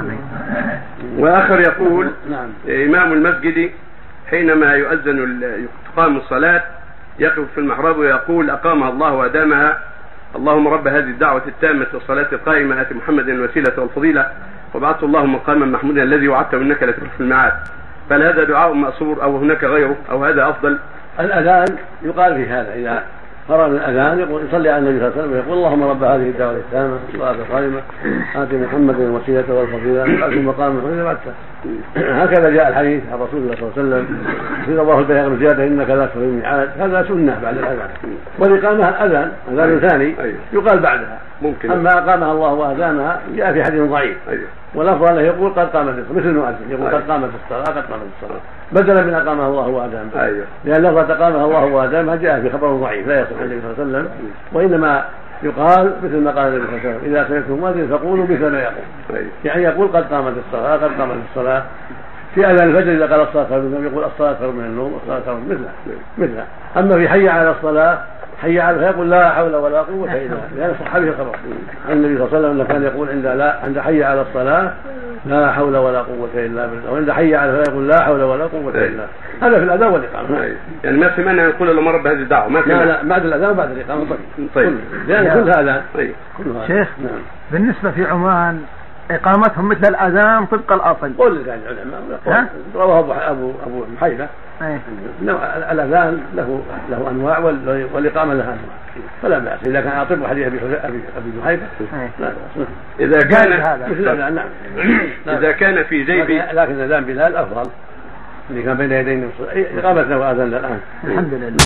آمين وآخر يقول نعم. إمام المسجد حينما يؤذن تقام الصلاة يقف في المحراب ويقول اقامها الله وأدامها. اللهم رب هذه الدعوة التامة والصلاة القائمة آت محمد الوسيلة والفضيلة وابعثه اللهم مقاما محمودا الذي وعدته إنك لتخلف الميعاد. فهل هذا دعاء مأثور أو هناك غيره أو هذا أفضل؟ الأذان يقال في هذا إذا قرأ الأذان يقول يصلي على النبي صلى الله عليه وسلم يقول اللهم رب هذه الدعوة التامة والصلاه القائمة آت محمد الوسيلة والفضيلة وابعثه مقام بعثه هكذا جاء الحديث عن رسول الله صلى الله عليه وسلم في رواه البيهقي بزياده إنك لا تخرج الميعاد هذا سنة بعد الأذان. والاقامه الأذان اذان ثاني أيوه. يقال بعدها. ممكن. أما اقامها الله واذانها جاء في حديث ضعيف. أيوه. والأفضل أنه يقول قد قامت الصلاة. مثل المؤذن يقول قد قامت الصلاة قد قامت الصلاة. بدلا من اقامها الله وادامها أيوه. لأن لفظة اقامها الله وادامها جاء في خبر ضعيف لا يصح النبي صلى الله عليه وسلم. وإنما يقال مثل ما قال النبي صلى الله عليه وسلم إذا سمعتم مؤذن فقولوا مثل ما يقول. أيوه. يعني يقول قد قامت الصلاة قد قامت الصلاة. في آذان الفجر إذا قال الصلاة خير من النوم يقول الصلاة خير من النوم الصلاة خير من مثله مثله. أما في حي على الصلاة حي على فيقول لا حول ولا قوة إلا بالله. لأن صح به الخبر. عن النبي صلى الله عليه وسلم إنه كان يقول عند لا عند حي على الصلاة لا حول ولا قوة إلا بالله. وعند حي على الفلاح يقول لا حول ولا قوة إلا بالله. هذا في الأذان والإقامة. أيوه. يعني ما سمعنا يقول اللهم رب هذه الدعوة ما لا سمعنا لا بعد الأذان وبعد الإقامة. طيب. طيب. كلها اذان أيوه كلها شيخ. نعم. بالنسبة في عمان إقامتهم مثل الأذان طبق الأصل. قول يعني العلماء ها؟ رواه ابو ابو أبو محيبه إيه. إنه الأذان له له أنواع وال- والإقامة لها أنواع. فلا بأس. إذا كان اطب حديث أبي ابي محيبه إيه. لا بأس. إذا جائز كان. مثل نعم. إذا كان في جيب لكن اذان بلال أفضل. اللي كان بين يدي النبي صلى الله عليه وسلم إقامتنا واذان الآن. الحمد لله.